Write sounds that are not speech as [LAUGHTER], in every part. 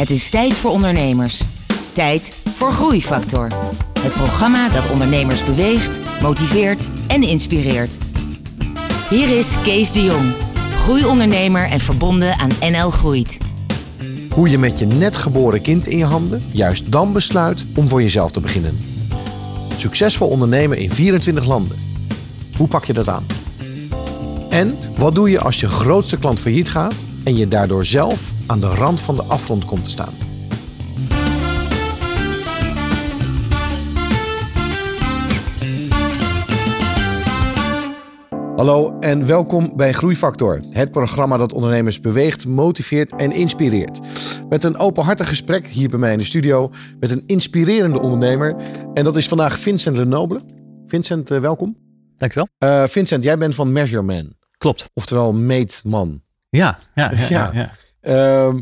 Het is tijd voor ondernemers. Tijd voor Groeifactor. Het programma dat ondernemers beweegt, motiveert en inspireert. Hier is Kees de Jong, groeiondernemer en verbonden aan NL Groeit. Hoe je met je net geboren kind in je handen juist dan besluit om voor jezelf te beginnen. Succesvol ondernemen in 24 landen. Hoe pak je dat aan? En wat doe je als je grootste klant failliet gaat en je daardoor zelf aan de rand van de afgrond komt te staan? Hallo en welkom bij Groeifactor, het programma dat ondernemers beweegt, motiveert en inspireert. Met een openhartig gesprek hier bij mij in de studio met een inspirerende ondernemer. En dat is vandaag Vincent Lenoble. Vincent, uh, welkom. Dankjewel. Uh, Vincent, jij bent van Measureman. Klopt. Oftewel meetman. Ja, ja, ja. ja. ja. Uh,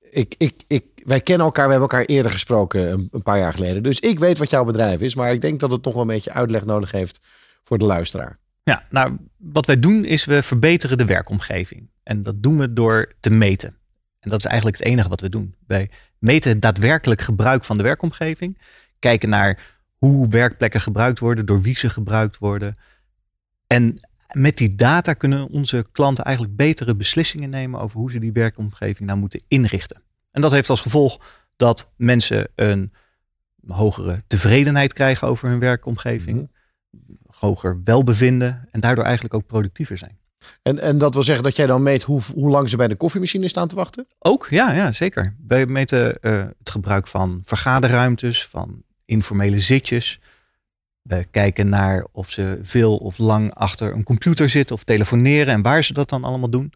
ik, ik, ik, wij kennen elkaar, we hebben elkaar eerder gesproken een, een, paar jaar geleden. Dus ik weet wat jouw bedrijf is, maar ik denk dat het nog wel een beetje uitleg nodig heeft voor de luisteraar. Ja, nou, wat wij doen is we verbeteren de werkomgeving. En dat doen we door te meten. En dat is eigenlijk het enige wat we doen. Wij meten het daadwerkelijk gebruik van de werkomgeving. Kijken naar hoe werkplekken gebruikt worden, door wie ze gebruikt worden. En met die data kunnen onze klanten eigenlijk betere beslissingen nemen over hoe ze die werkomgeving nou moeten inrichten. En dat heeft als gevolg dat mensen een hogere tevredenheid krijgen over hun werkomgeving, mm-hmm. hoger welbevinden en daardoor eigenlijk ook productiever zijn. En, en dat wil zeggen dat jij dan meet hoe, hoe lang ze bij de koffiemachine staan te wachten? Ook, ja, ja zeker. Wij meten uh, het gebruik van vergaderruimtes, van informele zitjes. We kijken naar of ze veel of lang achter een computer zitten of telefoneren en waar ze dat dan allemaal doen.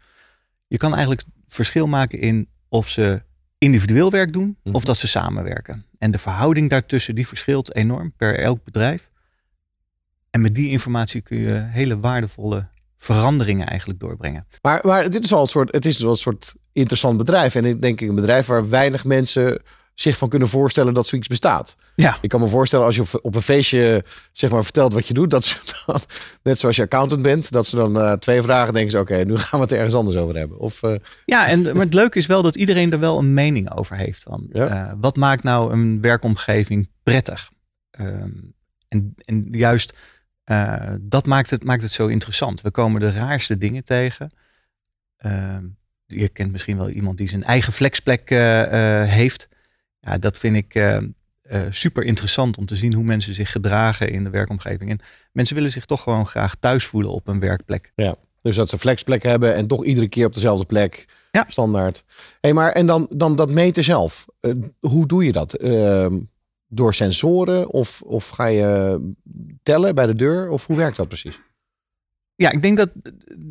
Je kan eigenlijk verschil maken in of ze individueel werk doen of Mhm. dat ze samenwerken. En de verhouding daartussen die verschilt enorm per elk bedrijf. En met die informatie kun je hele waardevolle veranderingen eigenlijk doorbrengen. Maar, maar dit is wel een soort, het is wel een soort interessant bedrijf. En ik denk een bedrijf waar weinig mensen zich van kunnen voorstellen dat zoiets bestaat. Ja. Ik kan me voorstellen als je op, op een feestje zeg maar vertelt wat je doet, dat ze dan, [LAUGHS] net zoals je accountant bent, dat ze dan uh, twee vragen denken oké, okay, nu gaan we het ergens anders over hebben. Of, uh, ja, en maar het leuke is wel dat iedereen er wel een mening over heeft. Van, ja. uh, wat maakt nou een werkomgeving prettig? Um, en, en juist dat maakt het, maakt het zo interessant. We komen de raarste dingen tegen. Uh, je kent misschien wel iemand die zijn eigen flexplek uh, heeft. Ja, dat vind ik uh, super interessant om te zien hoe mensen zich gedragen in de werkomgeving. En mensen willen zich toch gewoon graag thuis voelen op een werkplek. Ja, dus dat ze flexplek hebben en toch iedere keer op dezelfde plek. Ja. Standaard. Hey, maar en dan, dan dat meten zelf. Uh, hoe doe je dat? Uh, door sensoren of, of ga je tellen bij de deur? Of hoe werkt dat precies? Ja, ik denk dat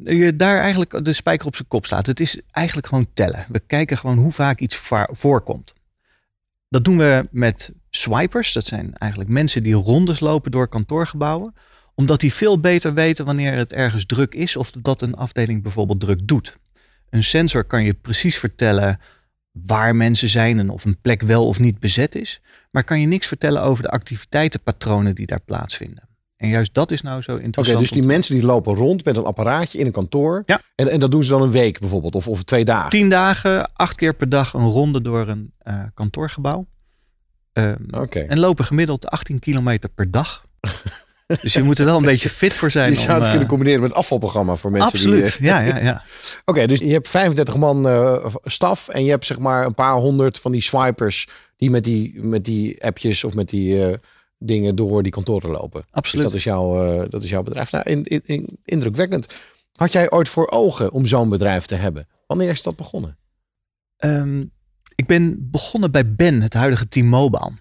je daar eigenlijk de spijker op zijn kop slaat. Het is eigenlijk gewoon tellen. We kijken gewoon hoe vaak iets voorkomt. Dat doen we met swipers. Dat zijn eigenlijk mensen die rondes lopen door kantoorgebouwen. Omdat die veel beter weten wanneer het ergens druk is of dat een afdeling bijvoorbeeld druk doet. Een sensor kan je precies vertellen waar mensen zijn en of een plek wel of niet bezet is. Maar kan je niks vertellen over de activiteitenpatronen die daar plaatsvinden. En juist dat is nou zo interessant. Oké, okay, dus die mensen die lopen rond met een apparaatje in een kantoor. Ja. En, en dat doen ze dan een week bijvoorbeeld, of, of twee dagen. Tien dagen, acht keer per dag een ronde door een uh, kantoorgebouw. Um, okay. En lopen gemiddeld 18 kilometer per dag. [LAUGHS] dus je moet er wel een beetje fit voor zijn. Je zou om, het kunnen combineren met afvalprogramma voor mensen. Absoluut, die, ja, ja, ja. [LAUGHS] Oké, okay, dus je hebt 35 man uh, staf en je hebt zeg maar een paar honderd van die swipers die met die, met die appjes of met die uh, dingen door die kantoren lopen. Absoluut. Dus dat is jouw, uh, dat is jouw bedrijf. Nou, in, in, in, indrukwekkend. Had jij ooit voor ogen om zo'n bedrijf te hebben? Wanneer is dat begonnen? Um, ik ben begonnen bij Ben, het huidige T-Mobile.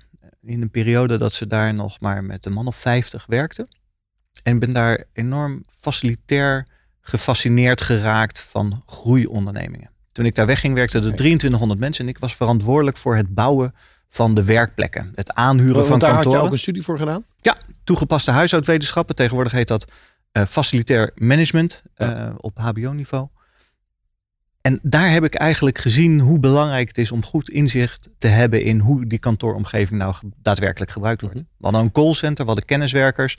In een periode dat ze daar nog maar met een man of 50 werkten. En ben daar enorm facilitair gefascineerd geraakt van groeiondernemingen. Toen ik daar wegging werkte er 2300 mensen en ik was verantwoordelijk voor het bouwen van de werkplekken. Het aanhuren Want van daar kantoren. had je ook een studie voor gedaan? Ja, toegepaste huishoudwetenschappen. Tegenwoordig heet dat uh, facilitair management uh, ja. op HBO-niveau. En daar heb ik eigenlijk gezien hoe belangrijk het is om goed inzicht te hebben in hoe die kantooromgeving nou daadwerkelijk gebruikt wordt. Mhm. We hadden een callcenter, we hadden kenniswerkers,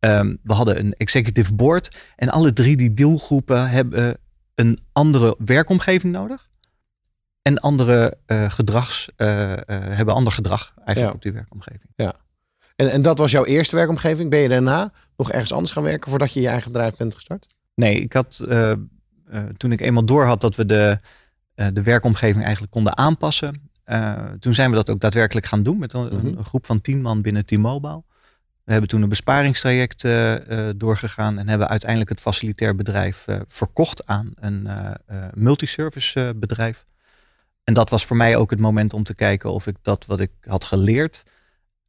um, we hadden een executive board. En alle drie die deelgroepen hebben een andere werkomgeving nodig. En andere uh, gedrags, uh, hebben ander gedrag eigenlijk Ja. op die werkomgeving. En, en dat was jouw eerste werkomgeving. Ben je daarna nog ergens anders gaan werken voordat je je eigen bedrijf bent gestart? Nee, ik had eh, eh, toen ik eenmaal door had dat we de, eh, de werkomgeving eigenlijk konden aanpassen. eh, toen zijn we dat ook daadwerkelijk gaan doen met een, Mhm. een groep van tien man binnen T-Mobile. We hebben toen een besparingstraject eh, eh, doorgegaan en hebben uiteindelijk het facilitair bedrijf eh, verkocht aan een eh, eh, multiservice eh, bedrijf. En dat was voor mij ook het moment om te kijken of ik dat wat ik had geleerd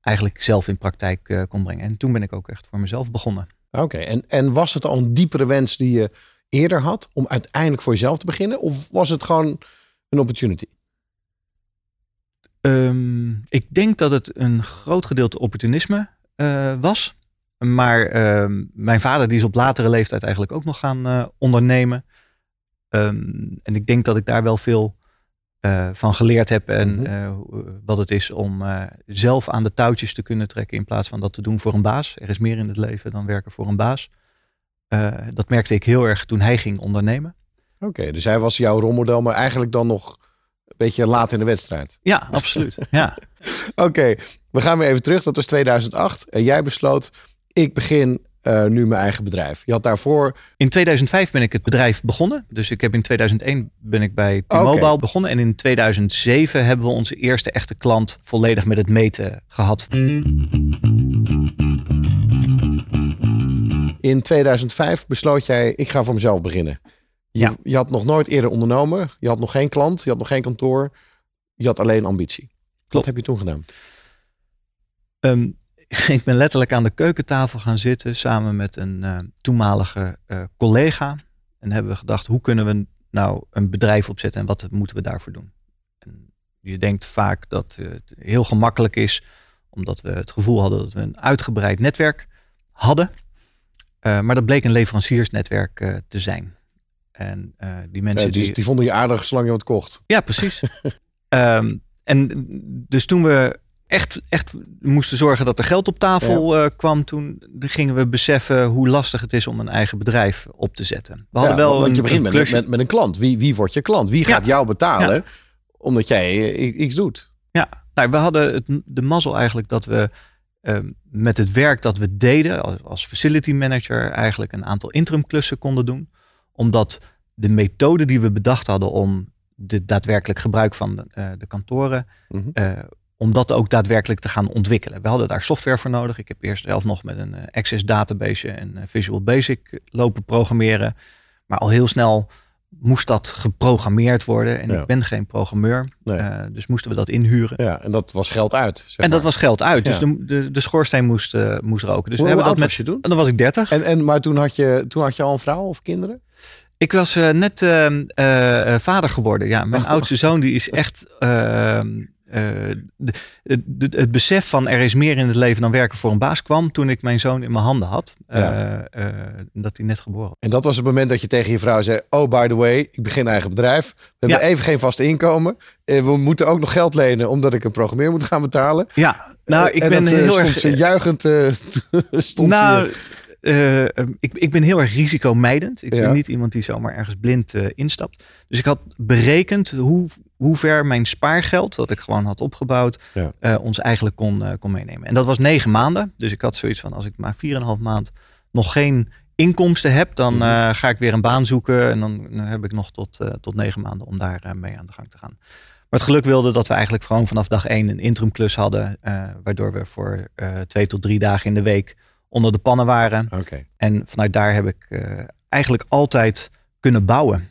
eigenlijk zelf in praktijk eh, kon brengen. En toen ben ik ook echt voor mezelf begonnen. Oké, en, en was het al een diepere wens die je eerder had om uiteindelijk voor jezelf te beginnen? Of was het gewoon een opportunity? Ehm, ik denk dat het een groot gedeelte opportunisme eh, was. Maar ehm, mijn vader die is op latere leeftijd eigenlijk ook nog gaan eh, ondernemen. Ehm, en ik denk dat ik daar wel veel eh, van geleerd heb. En Mhm. eh, wat het is om eh, zelf aan de touwtjes te kunnen trekken. In plaats van dat te doen voor een baas. Er is meer in het leven dan werken voor een baas. Dat merkte ik heel erg toen hij ging ondernemen. Oké, dus hij was jouw rolmodel, maar eigenlijk dan nog een beetje laat in de wedstrijd. Ja, absoluut. [LAUGHS] ja. Oké, we gaan weer even terug. Dat was 2008. En jij besloot, ik begin eh, nu mijn eigen bedrijf. Je had daarvoor... In 2005 ben ik het bedrijf begonnen. Dus ik heb in 2001 ben ik bij T-Mobile begonnen. En in 2007 hebben we onze eerste echte klant volledig met het meten gehad. In 2005 besloot jij, ik ga voor mezelf beginnen. Je, Ja. je had nog nooit eerder ondernomen. Je had nog geen klant. Je had nog geen kantoor. Je had alleen ambitie. Wat Klopt. heb je toen gedaan? Ehm, [LAUGHS] ik ben letterlijk aan de keukentafel gaan zitten samen met een eh, toenmalige eh, collega. En hebben we gedacht, hoe kunnen we nou een bedrijf opzetten en wat moeten we daarvoor doen? En je denkt vaak dat het heel gemakkelijk is, omdat we het gevoel hadden dat we een uitgebreid netwerk hadden. Eh, maar dat bleek een leveranciersnetwerk te zijn. En die mensen die... die vonden je aardig zolang je wat kocht. Ja, precies. [LAUGHS] Ehm, en dus toen we echt, echt moesten zorgen dat er geld op tafel eh, kwam, toen gingen we beseffen hoe lastig het is om een eigen bedrijf op te zetten. We hadden wel want een, je begint een met, met, met een klant. Wie, wie wordt je klant? Wie gaat jou betalen omdat jij eh, iets doet? Ja, nou, we hadden het, de mazzel eigenlijk dat we ehm, met het werk dat we deden als, als facility manager eigenlijk een aantal interim klussen konden doen. Omdat de methode die we bedacht hadden om de daadwerkelijk gebruik van de, eh, de kantoren, eh, om dat ook daadwerkelijk te gaan ontwikkelen. We hadden daar software voor nodig. Ik heb eerst zelf nog met een eh, Access database en eh, Visual Basic lopen programmeren. Maar al heel snel moest dat geprogrammeerd worden. En Ja. ik ben geen programmeur. Nee. eh, dus moesten we dat inhuren. Ja, en dat was geld uit. zeg En dat maar. was geld uit. Dus Ja. de, de, de schoorsteen moest, moest roken. Dus Hoe, we hebben oud dat was met. je toen? En dan was ik 30. En, en, maar toen had, je, toen had je al een vrouw of kinderen? Ik was net eh, eh, eh, vader geworden. Ja, mijn [LAUGHS] oudste zoon die is echt. Eh, de- de- de- het besef van er is meer in het leven dan werken voor een baas kwam toen ik mijn zoon in mijn handen had. Ja. Eh, eh, dat hij net geboren was. En dat was het moment dat je tegen je vrouw zei: Oh, by the way, ik begin eigen bedrijf. We hebben Ja. even geen vast inkomen. En we moeten ook nog geld lenen omdat ik een programmeur moet gaan betalen. Ja, nou, ik en ben dat, heel stond erg. Ze juichend [LAUGHS] stond nou, ze. ik, ik ben heel erg risicomijdend. Ik Ja. ben niet iemand die zomaar ergens blind instapt. Dus ik had berekend hoe, hoe ver mijn spaargeld, dat ik gewoon had opgebouwd, Ja. eh, ons eigenlijk kon, eh, kon meenemen. En dat was negen maanden. Dus ik had zoiets van, als ik maar 4,5 maand nog geen inkomsten heb, dan Mhm. eh, ga ik weer een baan zoeken. En dan, dan heb ik nog tot, tot negen maanden om daar mee aan de gang te gaan. Maar het geluk wilde dat we eigenlijk gewoon vanaf dag één een interim klus hadden. waardoor we voor twee tot drie dagen in de week onder de pannen waren. En vanuit daar heb ik eigenlijk altijd kunnen bouwen.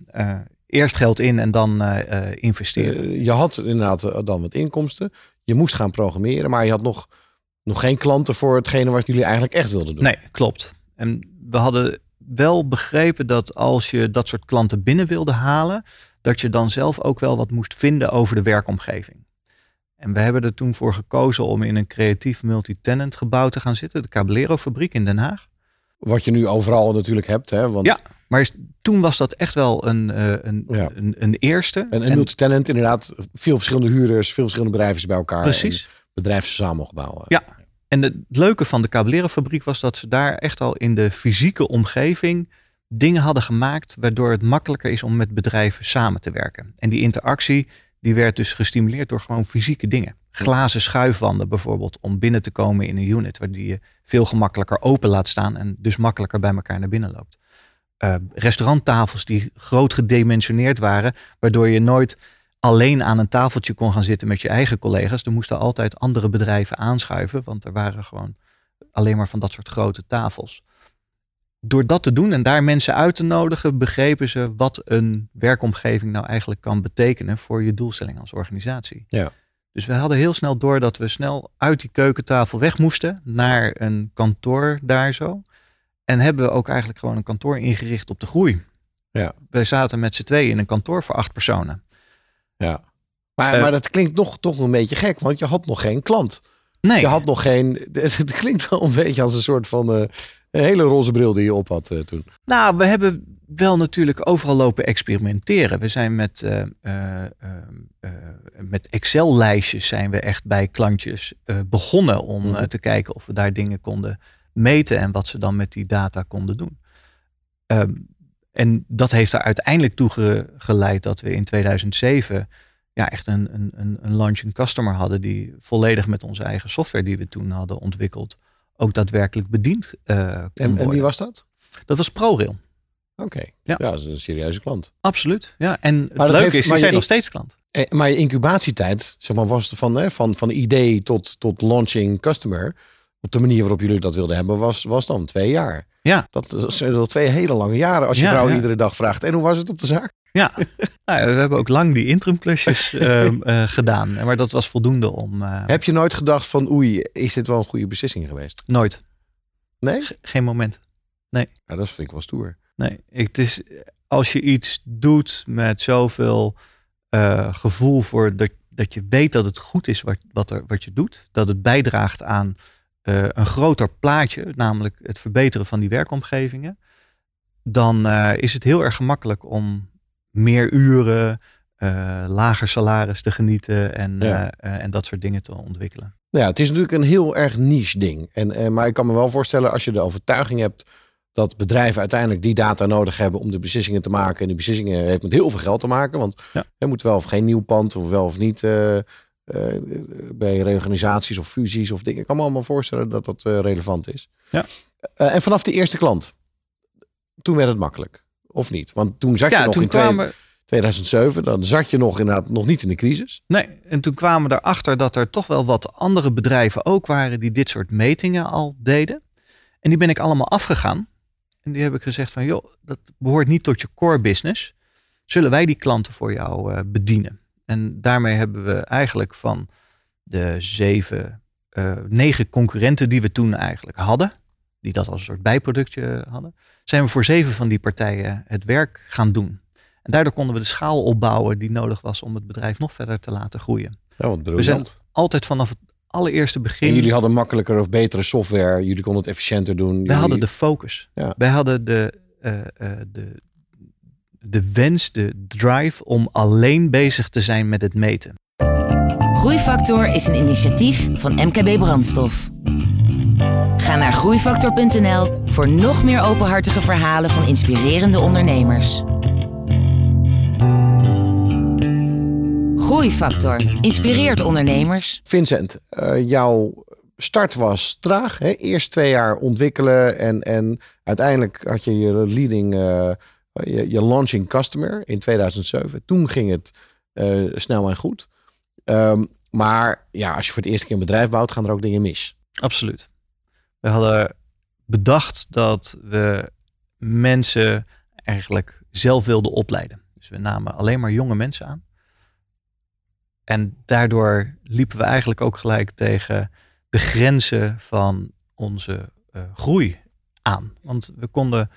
Eerst geld in en dan eh, eh, investeren. Eh, je had inderdaad dan wat inkomsten. Je moest gaan programmeren, maar je had nog, nog geen klanten voor hetgene wat jullie eigenlijk echt wilden doen. Nee, klopt. En we hadden wel begrepen dat als je dat soort klanten binnen wilde halen, dat je dan zelf ook wel wat moest vinden over de werkomgeving. En we hebben er toen voor gekozen om in een creatief multi-tenant gebouw te gaan zitten, de Caballero fabriek in Den Haag. Wat je nu overal natuurlijk hebt. Hè? Want Ja. Maar is- toen was dat echt wel een, eh, een, Ja. een, een eerste. En, en multitenant inderdaad, veel verschillende huurders, veel verschillende bedrijven bij elkaar. Precies. En bedrijven samen opgebouwen. Ja. En het leuke van de Caballero fabriek was dat ze daar echt al in de fysieke omgeving dingen hadden gemaakt waardoor het makkelijker is om met bedrijven samen te werken. En die interactie die werd dus gestimuleerd door gewoon fysieke dingen. Glazen schuifwanden bijvoorbeeld om binnen te komen in een unit, waar die je veel gemakkelijker open laat staan en dus makkelijker bij elkaar naar binnen loopt. Uh, restauranttafels die groot gedimensioneerd waren, waardoor je nooit alleen aan een tafeltje kon gaan zitten met je eigen collega's. Er moesten altijd andere bedrijven aanschuiven, want er waren gewoon alleen maar van dat soort grote tafels. Door dat te doen en daar mensen uit te nodigen, begrepen ze wat een werkomgeving nou eigenlijk kan betekenen voor je doelstelling als organisatie. Ja. Dus we hadden heel snel door dat we snel uit die keukentafel weg moesten naar een kantoor daar zo. En hebben we ook eigenlijk gewoon een kantoor ingericht op de groei. Ja. Wij zaten met z'n tweeën in een kantoor voor acht personen. Ja. Maar, Eh, maar dat klinkt nog, toch een beetje gek, want je had nog geen klant. Nee, Je had nog geen. [LAUGHS] Het klinkt wel een beetje als een soort van. eh, een hele roze bril die je op had eh, toen. nou, we hebben wel natuurlijk overal lopen experimenteren. We zijn met, eh, eh, eh, met Excel-lijstjes zijn we echt bij klantjes begonnen om Mhm. te kijken of we daar dingen konden meten en wat ze dan met die data konden doen. Ehm, en dat heeft er uiteindelijk toe ge- geleid dat we in 2007 ja, echt een, een, een, launching customer hadden die volledig met onze eigen software die we toen hadden ontwikkeld ook daadwerkelijk bediend kon En, en wie was dat? Dat was ProRail. Oké. Ja. Ja. dat is een serieuze klant. Absoluut. Ja. En het leuke heeft- is, maar zijn nog steeds klant. Eh, maar je incubatietijd, zeg maar, was van, hè, van, van idee tot, tot launching customer. Op de manier waarop jullie dat wilden hebben, was, was dan twee jaar. Ja. Dat zijn wel twee hele lange jaren als je Ja, vrouw ja. iedere dag vraagt. En hoe was het op de zaak? Ja. [LAUGHS] nou, we hebben ook lang die interimklusjes [LAUGHS] ehm, eh, gedaan. Maar dat was voldoende om... eh, Heb je nooit gedacht van oei, is dit wel een goede beslissing geweest? Nooit. Nee? Ge- geen moment. Ja, dat vind ik wel stoer. Nee. Het is, als je iets doet met zoveel eh, gevoel voor dat, dat je weet dat het goed is wat, wat, er, wat je doet. Dat het bijdraagt aan eh, een groter plaatje. Namelijk het verbeteren van die werkomgevingen. Dan eh, is het heel erg gemakkelijk om meer uren, lager salaris te genieten en, Ja. en dat soort dingen te ontwikkelen. Nou ja, het is natuurlijk een heel erg niche ding. En, maar ik kan me wel voorstellen als je de overtuiging hebt dat bedrijven uiteindelijk die data nodig hebben om de beslissingen te maken. En die beslissingen heeft met heel veel geld te maken. Want Ja. er moet wel of geen nieuw pand of wel of niet eh, eh, bij reorganisaties of fusies of dingen. Ik kan me allemaal voorstellen dat dat eh, relevant is. Ja. En vanaf de eerste klant, toen werd het makkelijk. Of niet? Want toen zat je nog in kwamen, 2007, dan zat je nog inderdaad nog niet in de crisis. Nee, en toen kwamen we erachter dat er toch wel wat andere bedrijven ook waren die dit soort metingen al deden. En die ben ik allemaal afgegaan. En die heb ik gezegd van, joh, dat behoort niet tot je core business. Zullen wij die klanten voor jou eh, bedienen? En daarmee hebben we eigenlijk van de zeven, eh, negen concurrenten die we toen eigenlijk hadden, die dat als een soort bijproductje hadden, zijn we voor zeven van die partijen het werk gaan doen. En daardoor konden we de schaal opbouwen die nodig was om het bedrijf nog verder te laten groeien. Ja, We zijn altijd vanaf het allereerste En begin. jullie hadden makkelijker of betere software. Jullie konden het efficiënter doen. wij hadden de focus. Ja. Wij hadden de, eh, eh, de, de wens, de drive om alleen bezig te zijn met het meten. Groeifactor is een initiatief van MKB Brandstof. Ga naar groeifactor.nl voor nog meer openhartige verhalen van inspirerende ondernemers. Groeifactor inspireert ondernemers. Vincent, eh, jouw start was traag. Hè? Eerst twee jaar ontwikkelen en, en uiteindelijk had je je leading, eh, je, je launching customer in 2007. Toen ging het eh, snel en goed. Ehm, maar ja, als je voor het eerste keer een bedrijf bouwt, gaan er ook dingen mis. Absoluut. We hadden bedacht dat we mensen eigenlijk zelf wilden opleiden. Dus we namen alleen maar jonge mensen aan. En daardoor liepen we eigenlijk ook gelijk tegen de grenzen van onze eh, groei aan. Want we konden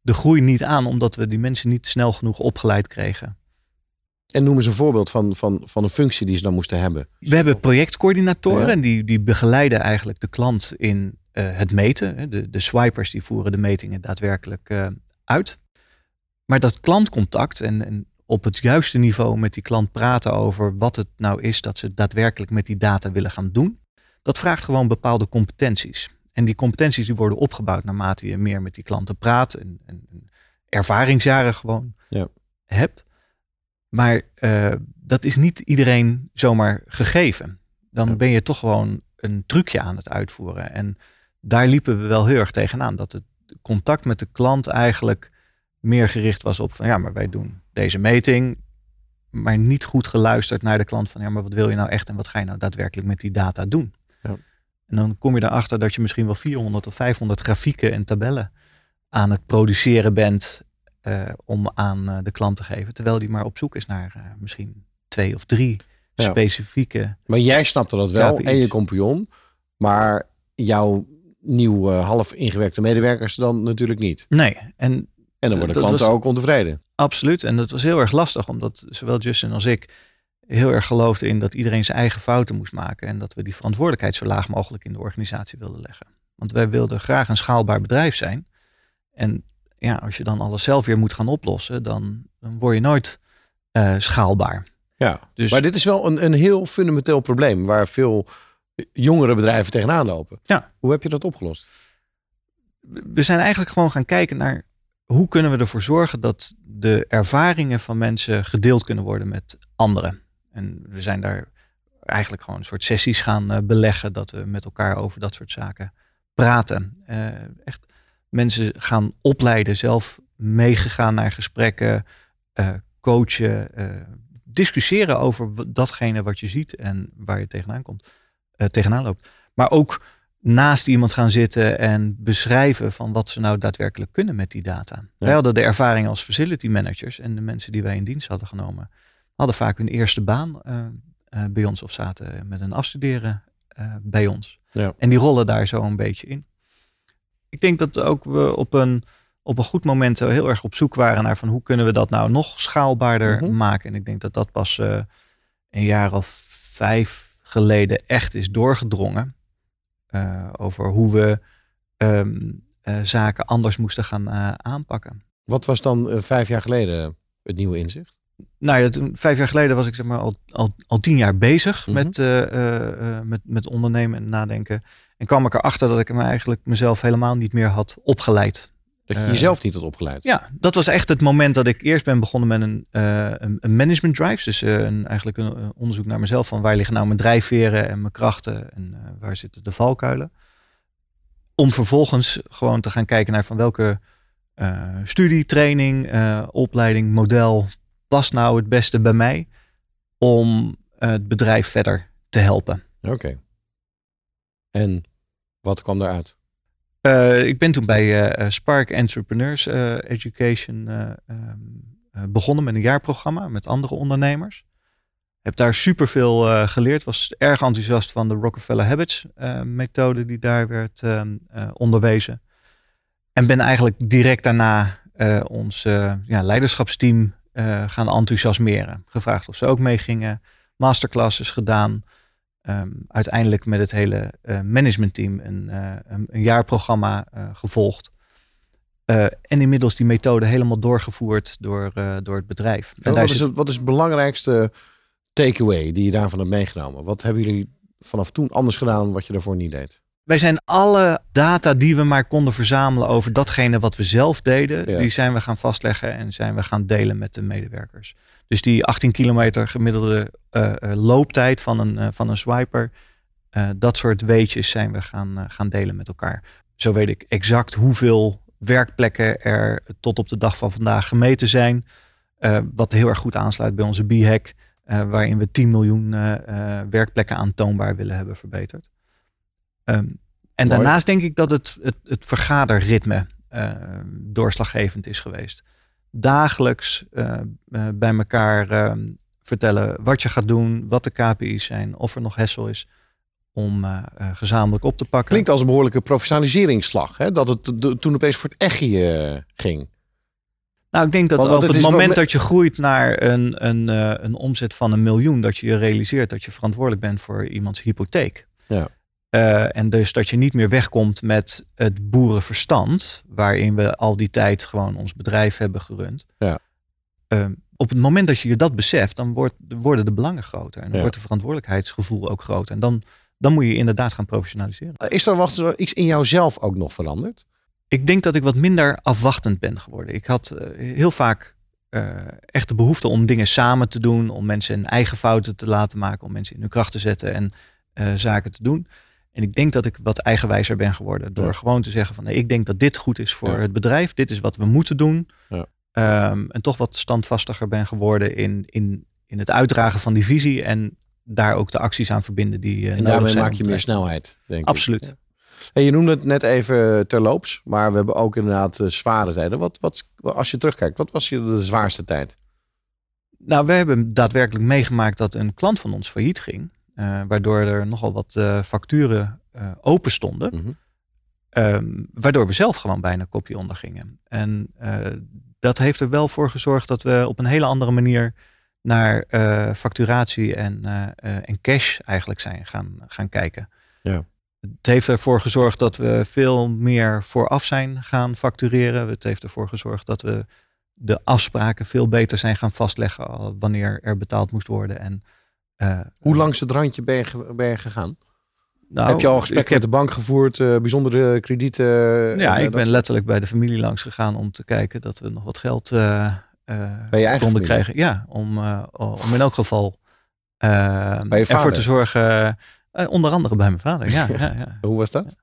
de groei niet aan omdat we die mensen niet snel genoeg opgeleid kregen. En noem eens een voorbeeld van, van, van een functie die ze dan moesten hebben. We hebben projectcoördinatoren Ja. en die, die begeleiden eigenlijk de klant in eh, het meten. De, de swipers die voeren de metingen daadwerkelijk eh, uit. Maar dat klantcontact en, en op het juiste niveau met die klant praten over wat het nou is dat ze daadwerkelijk met die data willen gaan doen. Dat vraagt gewoon bepaalde competenties. En die competenties die worden opgebouwd naarmate je meer met die klanten praat en, en, en ervaringsjaren gewoon Ja. hebt. Maar uh, dat is niet iedereen zomaar gegeven. Dan ben je toch gewoon een trucje aan het uitvoeren. En daar liepen we wel heel erg tegenaan. Dat het contact met de klant eigenlijk meer gericht was op van ja, maar wij doen deze meting. Maar niet goed geluisterd naar de klant van ja, maar wat wil je nou echt en wat ga je nou daadwerkelijk met die data doen? Ja. En dan kom je erachter dat je misschien wel 400 of 500 grafieken en tabellen aan het produceren bent uh, om aan uh, de klant te geven. Terwijl die maar op zoek is naar uh, misschien twee of drie ja. specifieke. Maar jij snapte dat wel KPI's. en je compagnon. Maar jouw nieuw half ingewerkte medewerkers dan natuurlijk niet. Nee. En, en dan worden klanten ook ontevreden. Absoluut. En dat was heel erg lastig. Omdat zowel Justin als ik heel erg geloofden in dat iedereen zijn eigen fouten moest maken. En dat we die verantwoordelijkheid zo laag mogelijk in de organisatie wilden leggen. Want wij wilden graag een schaalbaar bedrijf zijn. En ja, als je dan alles zelf weer moet gaan oplossen, dan, dan word je nooit uh, schaalbaar. Ja, dus, maar dit is wel een, een heel fundamenteel probleem waar veel jongere bedrijven tegenaan lopen. Ja. Hoe heb je dat opgelost? We zijn eigenlijk gewoon gaan kijken naar hoe kunnen we ervoor zorgen dat de ervaringen van mensen gedeeld kunnen worden met anderen. En we zijn daar eigenlijk gewoon een soort sessies gaan uh, beleggen, dat we met elkaar over dat soort zaken praten. Uh, echt mensen gaan opleiden, zelf meegegaan naar gesprekken, uh, coachen, discussiëren over datgene wat je ziet en waar je tegenaan komt, tegenaan loopt. Maar ook naast iemand gaan zitten en beschrijven van wat ze nou daadwerkelijk kunnen met die data. Wij hadden de ervaring als facility managers en de mensen die wij in dienst hadden genomen, hadden vaak hun eerste baan bij ons of zaten met een afstuderen bij ons. Ja. En die rollen daar zo een beetje in ik denk dat ook we op een, op een goed moment heel erg op zoek waren naar van hoe kunnen we dat nou nog schaalbaarder mhm. maken. En ik denk dat dat pas een jaar of vijf geleden echt is doorgedrongen. Uh, over hoe we um, uh, zaken anders moesten gaan aanpakken. Wat was dan vijf jaar geleden het nieuwe inzicht? Nou ja, toen, vijf jaar geleden was ik zeg maar al, al, al tien jaar bezig mhm. met, met, met ondernemen en nadenken. En kwam ik erachter dat ik me eigenlijk mezelf helemaal niet meer had opgeleid. Dat je jezelf niet had opgeleid? Ja, dat was echt het moment dat ik eerst ben begonnen met een, uh, een management drive. Dus uh, een, eigenlijk een onderzoek naar mezelf van waar liggen nou mijn drijfveren en mijn krachten en uh, waar zitten de valkuilen. Om vervolgens gewoon te gaan kijken naar van welke studie, training, opleiding, model past nou het beste bij mij om het bedrijf verder te helpen. Oké. En wat kwam daaruit? Uh, ik ben toen bij uh, Spark Entrepreneurs Education ehm, begonnen met een jaarprogramma met andere ondernemers. Heb daar superveel geleerd. Was erg enthousiast van de Rockefeller Habits methode die daar werd ehm, onderwezen. En ben eigenlijk direct daarna ons ja, leiderschapsteam gaan enthousiasmeren. Gevraagd of ze ook meegingen. Masterclasses gedaan. Um, uiteindelijk met het hele uh, managementteam een, uh, een, jaarprogramma uh, gevolgd. en inmiddels die methode helemaal doorgevoerd door, door het bedrijf. En wat, is het, wat is het belangrijkste takeaway die je daarvan hebt meegenomen? Wat hebben jullie vanaf toen anders gedaan wat je daarvoor niet deed? Wij zijn alle data die we maar konden verzamelen over datgene wat we zelf deden, die zijn we gaan vastleggen en zijn we gaan delen met de medewerkers. Dus die 18 kilometer gemiddelde uh, looptijd van een, uh, van een swiper, uh, dat soort weetjes zijn we gaan, gaan delen met elkaar. Zo weet ik exact hoeveel werkplekken er tot op de dag van vandaag gemeten zijn. wat heel erg goed aansluit bij onze B-hack, waarin we 10 miljoen werkplekken aantoonbaar willen hebben verbeterd. Um, en daarnaast denk ik dat het, het, het vergaderritme doorslaggevend is geweest. Dagelijks uh, uh, bij elkaar ehm, vertellen wat je gaat doen, wat de KPI's zijn, of er nog hessel is om gezamenlijk op te pakken. Klinkt als een behoorlijke professionaliseringsslag, hè? dat het toen opeens voor het echtje ging. Nou, ik denk dat op het, moment dat je groeit naar een, een, een omzet van een miljoen, dat je je realiseert dat je verantwoordelijk bent voor iemands hypotheek. Ja. Uh, en dus dat je niet meer wegkomt met het boerenverstand, waarin we al die tijd gewoon ons bedrijf hebben gerund. Ja. Uh, op het moment dat je je dat beseft, dan wordt, worden de belangen groter. En dan wordt het verantwoordelijkheidsgevoel ook groter. En dan, dan moet je inderdaad gaan professionaliseren. Is er, wat, er iets in jouzelf ook nog veranderd? Ik denk dat ik wat minder afwachtend ben geworden. Ik had uh, heel vaak echt de behoefte om dingen samen te doen, om mensen hun eigen fouten te laten maken, om mensen in hun kracht te zetten en zaken te doen. En ik denk dat ik wat eigenwijzer ben geworden door gewoon te zeggen van nee, ik denk dat dit goed is voor het bedrijf, dit is wat we moeten doen. Ja. Ehm, en toch wat standvastiger ben geworden in, in, in het uitdragen van die visie en daar ook de acties aan verbinden die. en daarmee maak je meer snelheid, denk Absoluut. ik. En je noemde het net even terloops, maar we hebben ook inderdaad uh, zware tijden. Wat, wat, als je terugkijkt, wat was je de zwaarste tijd? Nou, we hebben daadwerkelijk meegemaakt dat een klant van ons failliet ging. Uh, waardoor er nogal wat uh, facturen open stonden. Mhm. Ehm, waardoor we zelf gewoon bijna kopje onder gingen. En dat heeft er wel voor gezorgd dat we op een hele andere manier naar facturatie en, en cash eigenlijk zijn gaan, gaan kijken. Ja. Het heeft ervoor gezorgd dat we veel meer vooraf zijn gaan factureren. Het heeft ervoor gezorgd dat we de afspraken veel beter zijn gaan vastleggen wanneer er betaald moest worden. En, Hoe langs het randje ben je, ben je gegaan? Nou, heb je al gesprekken met de bank gevoerd, uh, bijzondere kredieten? Ja, ik ben letterlijk bij de familie langs gegaan om te kijken dat we nog wat geld uh, konden krijgen. Ja, om, om in elk geval ervoor te zorgen onder andere bij mijn vader, ja. [LAUGHS] ja, ja. Hoe was dat?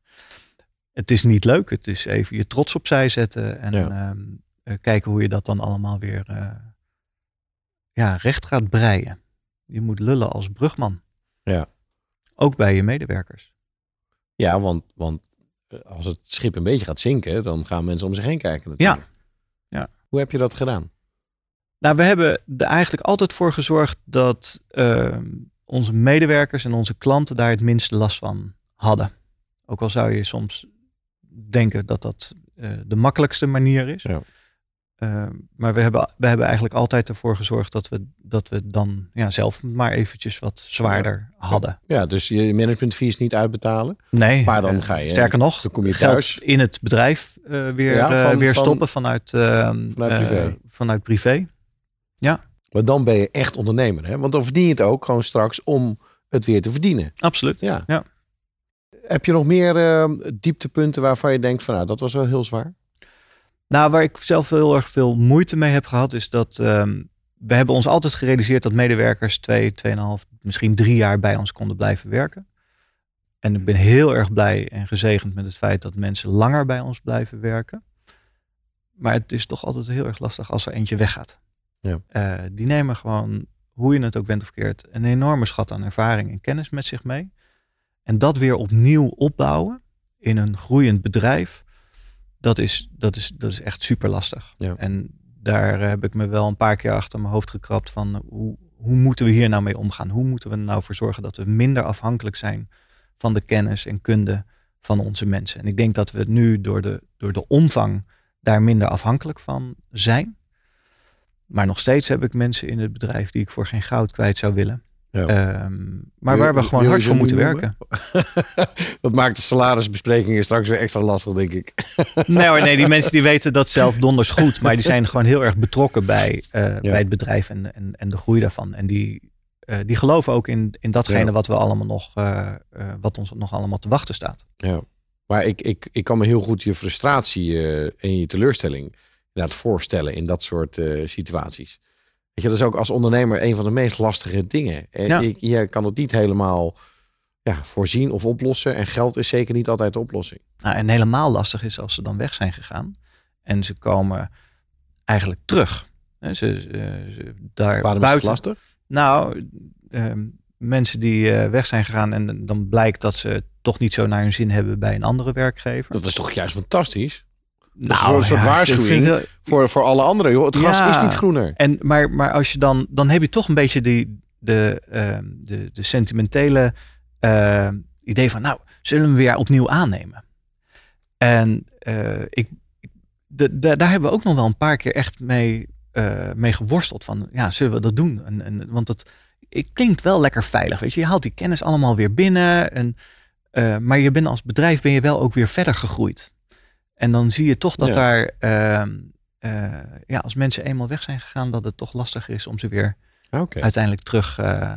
Het is niet leuk. Het is even je trots opzij zetten en ehm, eh, kijken hoe je dat dan allemaal weer ja, recht gaat breien. Je moet lullen als brugman. Ja. Ook bij je medewerkers. Ja, want, want als het schip een beetje gaat zinken, dan gaan mensen om zich heen kijken natuurlijk. Ja. ja. Hoe heb je dat gedaan? Nou, we hebben er eigenlijk altijd voor gezorgd dat ehm, onze medewerkers en onze klanten daar het minste last van hadden. Ook al zou je soms denken dat dat uh, de makkelijkste manier is. Ja. Uh, maar we hebben, we hebben eigenlijk altijd ervoor gezorgd dat we, dat we dan ja, zelf maar eventjes wat zwaarder hadden. Ja, dus je managementfees niet uitbetalen. Nee, maar dan ga je. Sterker nog, dan kom je thuis. in het bedrijf uh, weer, ja, van, weer stoppen vanuit, vanuit privé. vanuit privé. Ja. Maar dan ben je echt ondernemer. Hè? Want dan verdien je het ook gewoon straks om het weer te verdienen. Absoluut. Ja. ja. Heb je nog meer uh, dieptepunten waarvan je denkt van nou, dat was wel heel zwaar? Nou, waar ik zelf heel erg veel moeite mee heb gehad, is dat um, we hebben ons altijd gerealiseerd dat medewerkers twee, tweeënhalf, misschien drie jaar bij ons konden blijven werken. En ik ben heel erg blij en gezegend met het feit dat mensen langer bij ons blijven werken. Maar het is toch altijd heel erg lastig als er eentje weggaat. Ja. Uh, die nemen gewoon, hoe je het ook bent of keert, een enorme schat aan ervaring en kennis met zich mee. En dat weer opnieuw opbouwen in een groeiend bedrijf, dat is, dat is, dat is echt super lastig. Ja. En daar heb ik me wel een paar keer achter mijn hoofd gekrapt van hoe, hoe moeten we hier nou mee omgaan? Hoe moeten we er nou voor zorgen dat we minder afhankelijk zijn van de kennis en kunde van onze mensen? En ik denk dat we nu door de, door de omvang daar minder afhankelijk van zijn. Maar nog steeds heb ik mensen in het bedrijf die ik voor geen goud kwijt zou willen. Ja. Ehm, maar waar we gewoon hard voor moeten werken. [LAUGHS] dat maakt de salarisbesprekingen straks weer extra lastig, denk ik. [LAUGHS] nee hoor, nee, die mensen die weten dat zelf donders goed. Maar die zijn gewoon heel erg betrokken bij, uh, bij het bedrijf en, en, en de groei daarvan. En die, uh, die geloven ook in, in datgene ja. wat we allemaal nog, uh, wat ons nog allemaal te wachten staat. Ja, maar ik, ik, ik kan me heel goed je frustratie en je teleurstelling inderdaad voorstellen in dat soort situaties. Weet je, dat is ook als ondernemer een van de meest lastige dingen. En ja. ik, je kan het niet helemaal ja, voorzien of oplossen. En geld is zeker niet altijd de oplossing. Nou, en helemaal lastig is als ze dan weg zijn gegaan. En ze komen eigenlijk terug. Ze, ze, ze daar Waarom buiten, is het lastig? Nou, uh, mensen die uh, weg zijn gegaan en dan blijkt dat ze toch niet zo naar hun zin hebben bij een andere werkgever. Dat is toch juist fantastisch? Nou, een soort ja, waarschuwing voor, voor alle anderen. Joh. Het gras ja, is niet groener. En, maar, maar als je dan, dan heb je toch een beetje die, de, uh, de, de sentimentele uh, idee van, nou, zullen we weer opnieuw aannemen? En uh, ik, de, de, daar hebben we ook nog wel een paar keer echt mee, mee geworsteld. Van, ja, zullen we dat doen? En, en, want het, het klinkt wel lekker veilig, weet je. Je haalt die kennis allemaal weer binnen. En, maar je bent als bedrijf ben je wel ook weer verder gegroeid. En dan zie je toch dat ja. daar, uh, uh, ja, als mensen eenmaal weg zijn gegaan, dat het toch lastiger is om ze weer okay. uiteindelijk terug, uh,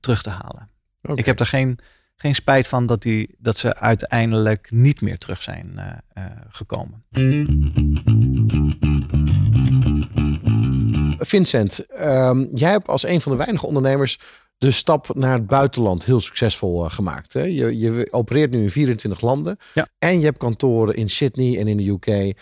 terug te halen. Okay. Ik heb er geen, geen spijt van dat, die, dat ze uiteindelijk niet meer terug zijn gekomen. Vincent, ehm, jij hebt als een van de weinige ondernemers de stap naar het buitenland heel succesvol gemaakt. Hè? Je, je opereert nu in 24 landen Ja. en je hebt kantoren in Sydney en in de UK.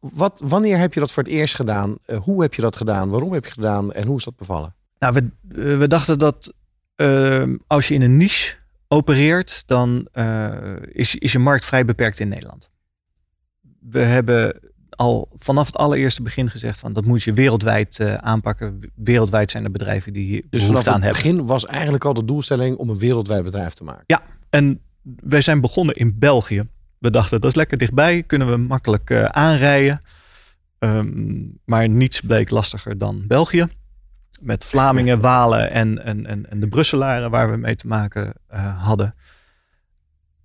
Wat, wanneer heb je dat voor het eerst gedaan? Eh, hoe heb je dat gedaan? Waarom heb je gedaan? En hoe is dat bevallen? Nou, we, eh, we dachten dat eh, als je in een niche opereert, dan eh, is, is je markt vrij beperkt in Nederland. We hebben al vanaf het allereerste begin gezegd van dat moet je wereldwijd eh, aanpakken. Wereldwijd zijn er bedrijven die hier Dus behoefte vanaf aan het hebben. begin was eigenlijk al de doelstelling om een wereldwijd bedrijf te maken. Ja, en wij zijn begonnen in België. We dachten dat is lekker dichtbij, kunnen we makkelijk eh, aanrijden. Ehm, maar niets bleek lastiger dan België. Met Vlamingen, Walen en, en, en, en de Brusselaren waar we mee te maken eh, hadden.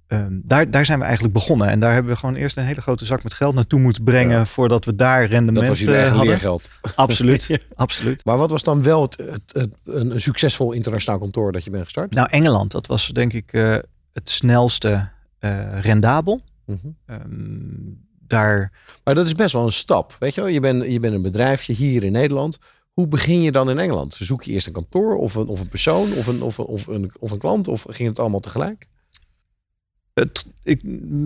Ehm, daar, daar zijn we eigenlijk begonnen. En daar hebben we gewoon eerst een hele grote zak met geld naartoe moeten brengen. Ja. voordat we daar rendement Dat was eigen hadden. leergeld. [LAUGHS] Absoluut, [LAUGHS] absoluut. Maar wat was dan wel het, het, het- een, succesvol internationaal kantoor dat je bent gestart? Nou, Engeland, dat was denk ik eh, het snelste eh, rendabel. Mhm. Ehm, daar Maar dat is best wel een stap. Weet je wel, je bent, je bent een bedrijfje hier in Nederland. Hoe begin je dan in Engeland? Zoek je eerst een kantoor of een, of een persoon of een, of, een, of, een, of een klant? Of ging het allemaal tegelijk? Ik,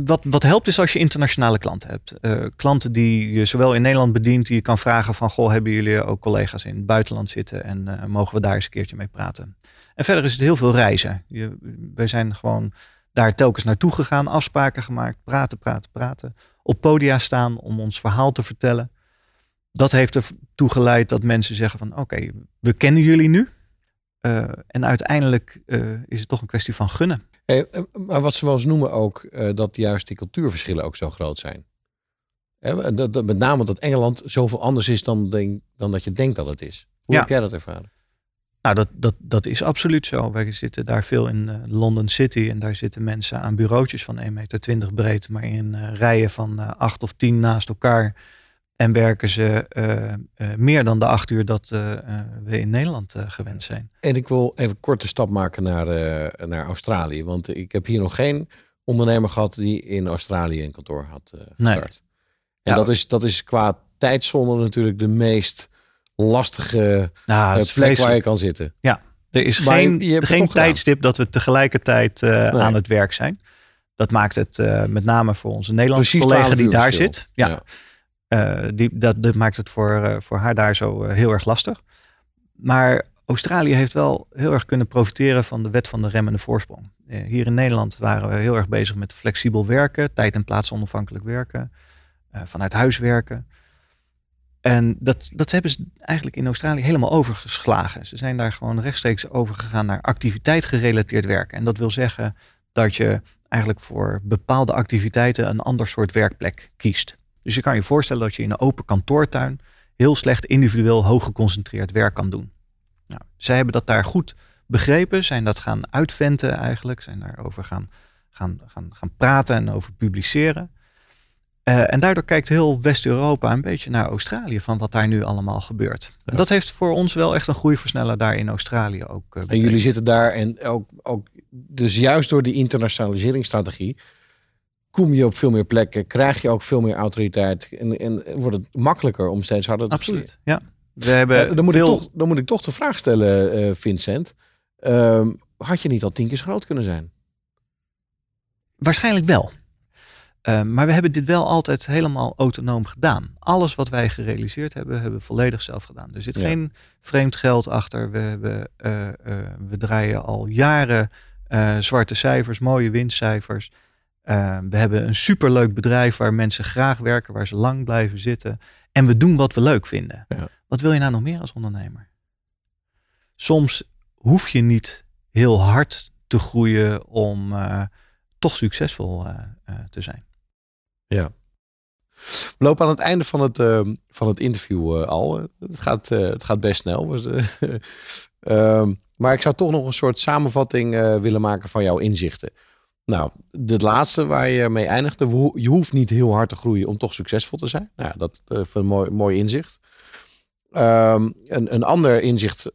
wat, wat helpt is als je internationale klanten hebt. Eh, klanten die je zowel in Nederland bedient, die je kan vragen van... Goh, hebben jullie ook collega's in het buitenland zitten en eh, mogen we daar eens een keertje mee praten? En verder is het heel veel reizen. Je, wij zijn gewoon daar telkens naartoe gegaan, afspraken gemaakt, praten, praten, praten. Op podia staan om ons verhaal te vertellen. Dat heeft ertoe geleid dat mensen zeggen van oké, we kennen jullie nu. Eh, en uiteindelijk is het toch een kwestie van gunnen. Hey, eh, maar wat ze wel eens noemen ook, eh, dat juist die cultuurverschillen ook zo groot zijn. Hè, dat, dat, met name dat Engeland zoveel anders is dan, denk, dan dat je denkt dat het is. Hoe Ja. heb jij dat ervaren? Nou, dat, dat, dat is absoluut zo. Wij zitten daar veel in eh, London City. En daar zitten mensen aan bureautjes van 1,20 meter breed. Maar in rijen van acht of tien naast elkaar. En werken ze eh, eh, meer dan de acht uur dat eh, we in Nederland gewend zijn. En ik wil even een korte stap maken naar, naar Australië. Want ik heb hier nog geen ondernemer gehad die in Australië een kantoor had eh Nee. gestart. En Ja. dat, is, dat is qua tijdzone natuurlijk de meest lastige Nou, plek waar je kan zitten. Er is Maar geen, je- je geen gedaan. tijdstip dat we tegelijkertijd Nee. aan het werk zijn. Dat maakt het met name voor onze Nederlandse Precies collega 12 die daar verschil. zit. Ja, Eh, die, dat, dat maakt het voor, eh, voor haar daar zo eh, heel erg lastig. Maar Australië heeft wel heel erg kunnen profiteren van de wet van de remmende voorsprong. Hier in Nederland waren we heel erg bezig met flexibel werken, tijd en plaats onafhankelijk werken, vanuit huis werken. En dat, dat hebben ze eigenlijk in Australië helemaal overgeslagen. Ze zijn daar gewoon rechtstreeks overgegaan naar activiteit gerelateerd werken. En dat wil zeggen dat je eigenlijk voor bepaalde activiteiten een ander soort werkplek kiest. Dus je kan je voorstellen dat je in een open kantoortuin heel slecht individueel hoog geconcentreerd werk kan doen. Nou, zij hebben dat daar goed begrepen, zijn dat gaan uitventen eigenlijk, zijn daarover gaan, gaan, gaan, gaan praten en over publiceren. Eh, en daardoor kijkt heel West-Europa een beetje naar Australië van wat daar nu allemaal gebeurt. En dat heeft voor ons wel echt een groeiversneller daar in Australië ook. eh, En jullie zitten daar en ook, ook dus juist door die internationaliseringsstrategie kom je op veel meer plekken, krijg je ook veel meer autoriteit en, en wordt het makkelijker om steeds harder te Absoluut, ja. We hebben Eh, dan, moet veel... ik toch, dan moet ik toch de vraag stellen, eh, Vincent. Ehm, had je niet al tien keer zo groot kunnen zijn? Waarschijnlijk wel. Eh, maar we hebben dit wel altijd helemaal autonoom gedaan. Alles wat wij gerealiseerd hebben, hebben we volledig zelf gedaan. Er zit Ja. geen vreemd geld achter. We, hebben, eh, we draaien al jaren zwarte cijfers, mooie winstcijfers. Eh, we hebben een superleuk bedrijf waar mensen graag werken, waar ze lang blijven zitten. En we doen wat we leuk vinden. Ja. Wat wil je nou nog meer als ondernemer? Soms hoef je niet heel hard te groeien om eh, toch succesvol eh, eh, te zijn. Ja. We lopen aan het einde van het, ehm, van het interview al. Het gaat, het gaat best snel. [LAUGHS] Ehm, maar ik zou toch nog een soort samenvatting willen maken van jouw inzichten. Nou, het laatste waar je mee eindigde. Je hoeft niet heel hard te groeien om toch succesvol te zijn. Nou, ja, dat is een mooi, mooi inzicht. Ehm, een, een ander inzicht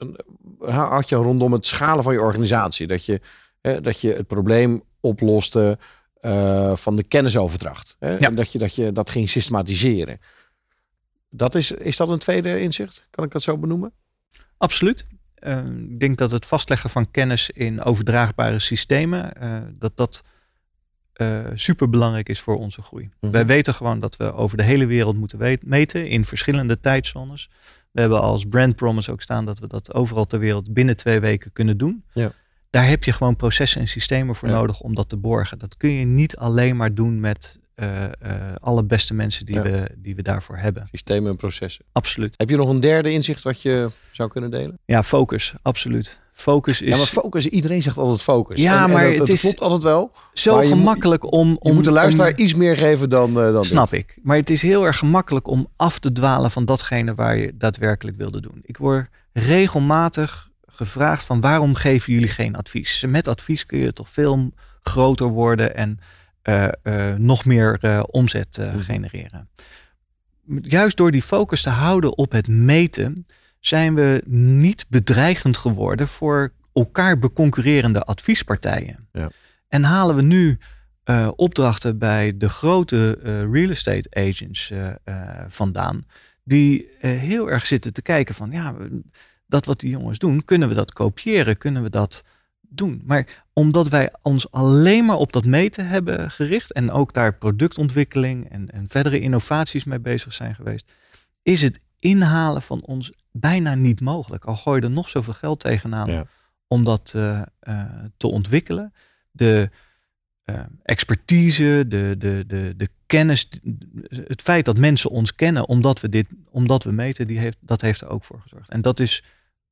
had je rondom het schalen van je organisatie. Dat je, hè, dat je het probleem oploste eh, van de kennisoverdracht. Hè? Ja. En dat je, dat je dat ging systematiseren. Dat is, is dat een tweede inzicht? Kan ik dat zo benoemen? Absoluut. Uh, ik denk dat het vastleggen van kennis in overdraagbare systemen, uh, dat dat uh, super belangrijk is voor onze groei. Mhm. Wij weten gewoon dat we over de hele wereld moeten meten in verschillende tijdzones. We hebben als brand promise ook staan dat we dat overal ter wereld binnen twee weken kunnen doen. Ja. Daar heb je gewoon processen en systemen voor Ja. nodig om dat te borgen. Dat kun je niet alleen maar doen met alle beste mensen die, Ja. we, die we daarvoor hebben. Systemen en processen. Absoluut. Heb je nog een derde inzicht wat je zou kunnen delen? Ja, focus. Absoluut. Focus is Ja, maar focus, iedereen zegt altijd focus. Ja, En- en maar dat, het dat is- klopt altijd wel. zo je moet- gemakkelijk om, Je om. moet de luisteraar om- iets meer geven dan, eh, dan Snap dit. ik. Maar het is heel erg gemakkelijk om af te dwalen van datgene waar je daadwerkelijk wilde doen. Ik word regelmatig gevraagd van waarom geven jullie geen advies? Met advies kun je toch veel groter worden en eh, eh, nog meer eh, omzet eh, Mhm. genereren. Juist door die focus te houden op het meten, zijn we niet bedreigend geworden voor elkaar beconcurrerende adviespartijen. Ja. En halen we nu eh, opdrachten bij de grote eh, real estate agents eh, eh, vandaan, die eh, heel erg zitten te kijken van ja, dat wat die jongens doen, kunnen we dat kopiëren, kunnen we dat doen. Maar omdat wij ons alleen maar op dat meten hebben gericht en ook daar productontwikkeling en, en verdere innovaties mee bezig zijn geweest, is het inhalen van ons bijna niet mogelijk. Al gooi je er nog zoveel geld tegenaan Ja. om dat eh, eh, te ontwikkelen. De eh, expertise, de, de, de, de kennis, het feit dat mensen ons kennen omdat we dit, omdat we meten, die heeft, dat heeft er ook voor gezorgd. En dat is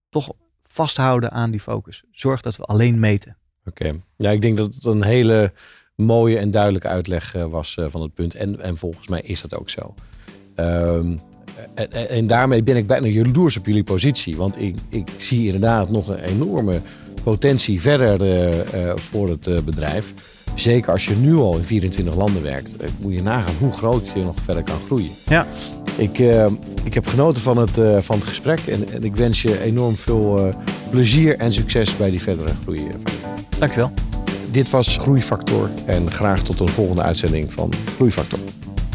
toch vasthouden aan die focus. Zorg dat we alleen meten. Oké. Ja, ik denk dat het een hele mooie en duidelijke uitleg eh, was eh, van het punt. En, en volgens mij is dat ook zo. Ehm, en, daarmee ben ik bijna jaloers op jullie positie. Want ik, ik zie inderdaad nog een enorme potentie verder eh, voor het bedrijf. Zeker als je nu al in 24 landen werkt. moet je nagaan hoe groot je nog verder kan groeien. Ja, Ik, eh, ik heb genoten van het, eh, van het gesprek. En, en ik wens je enorm veel eh, plezier en succes bij die verdere groei. van je. dankjewel. Dit was Groeifactor en graag tot een volgende uitzending van Groeifactor.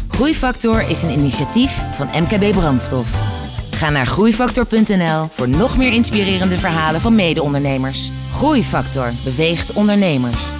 Groeifactor is een initiatief van MKB Brandstof. Ga naar groeifactor.nl voor nog meer inspirerende verhalen van mede-ondernemers. Groeifactor beweegt ondernemers.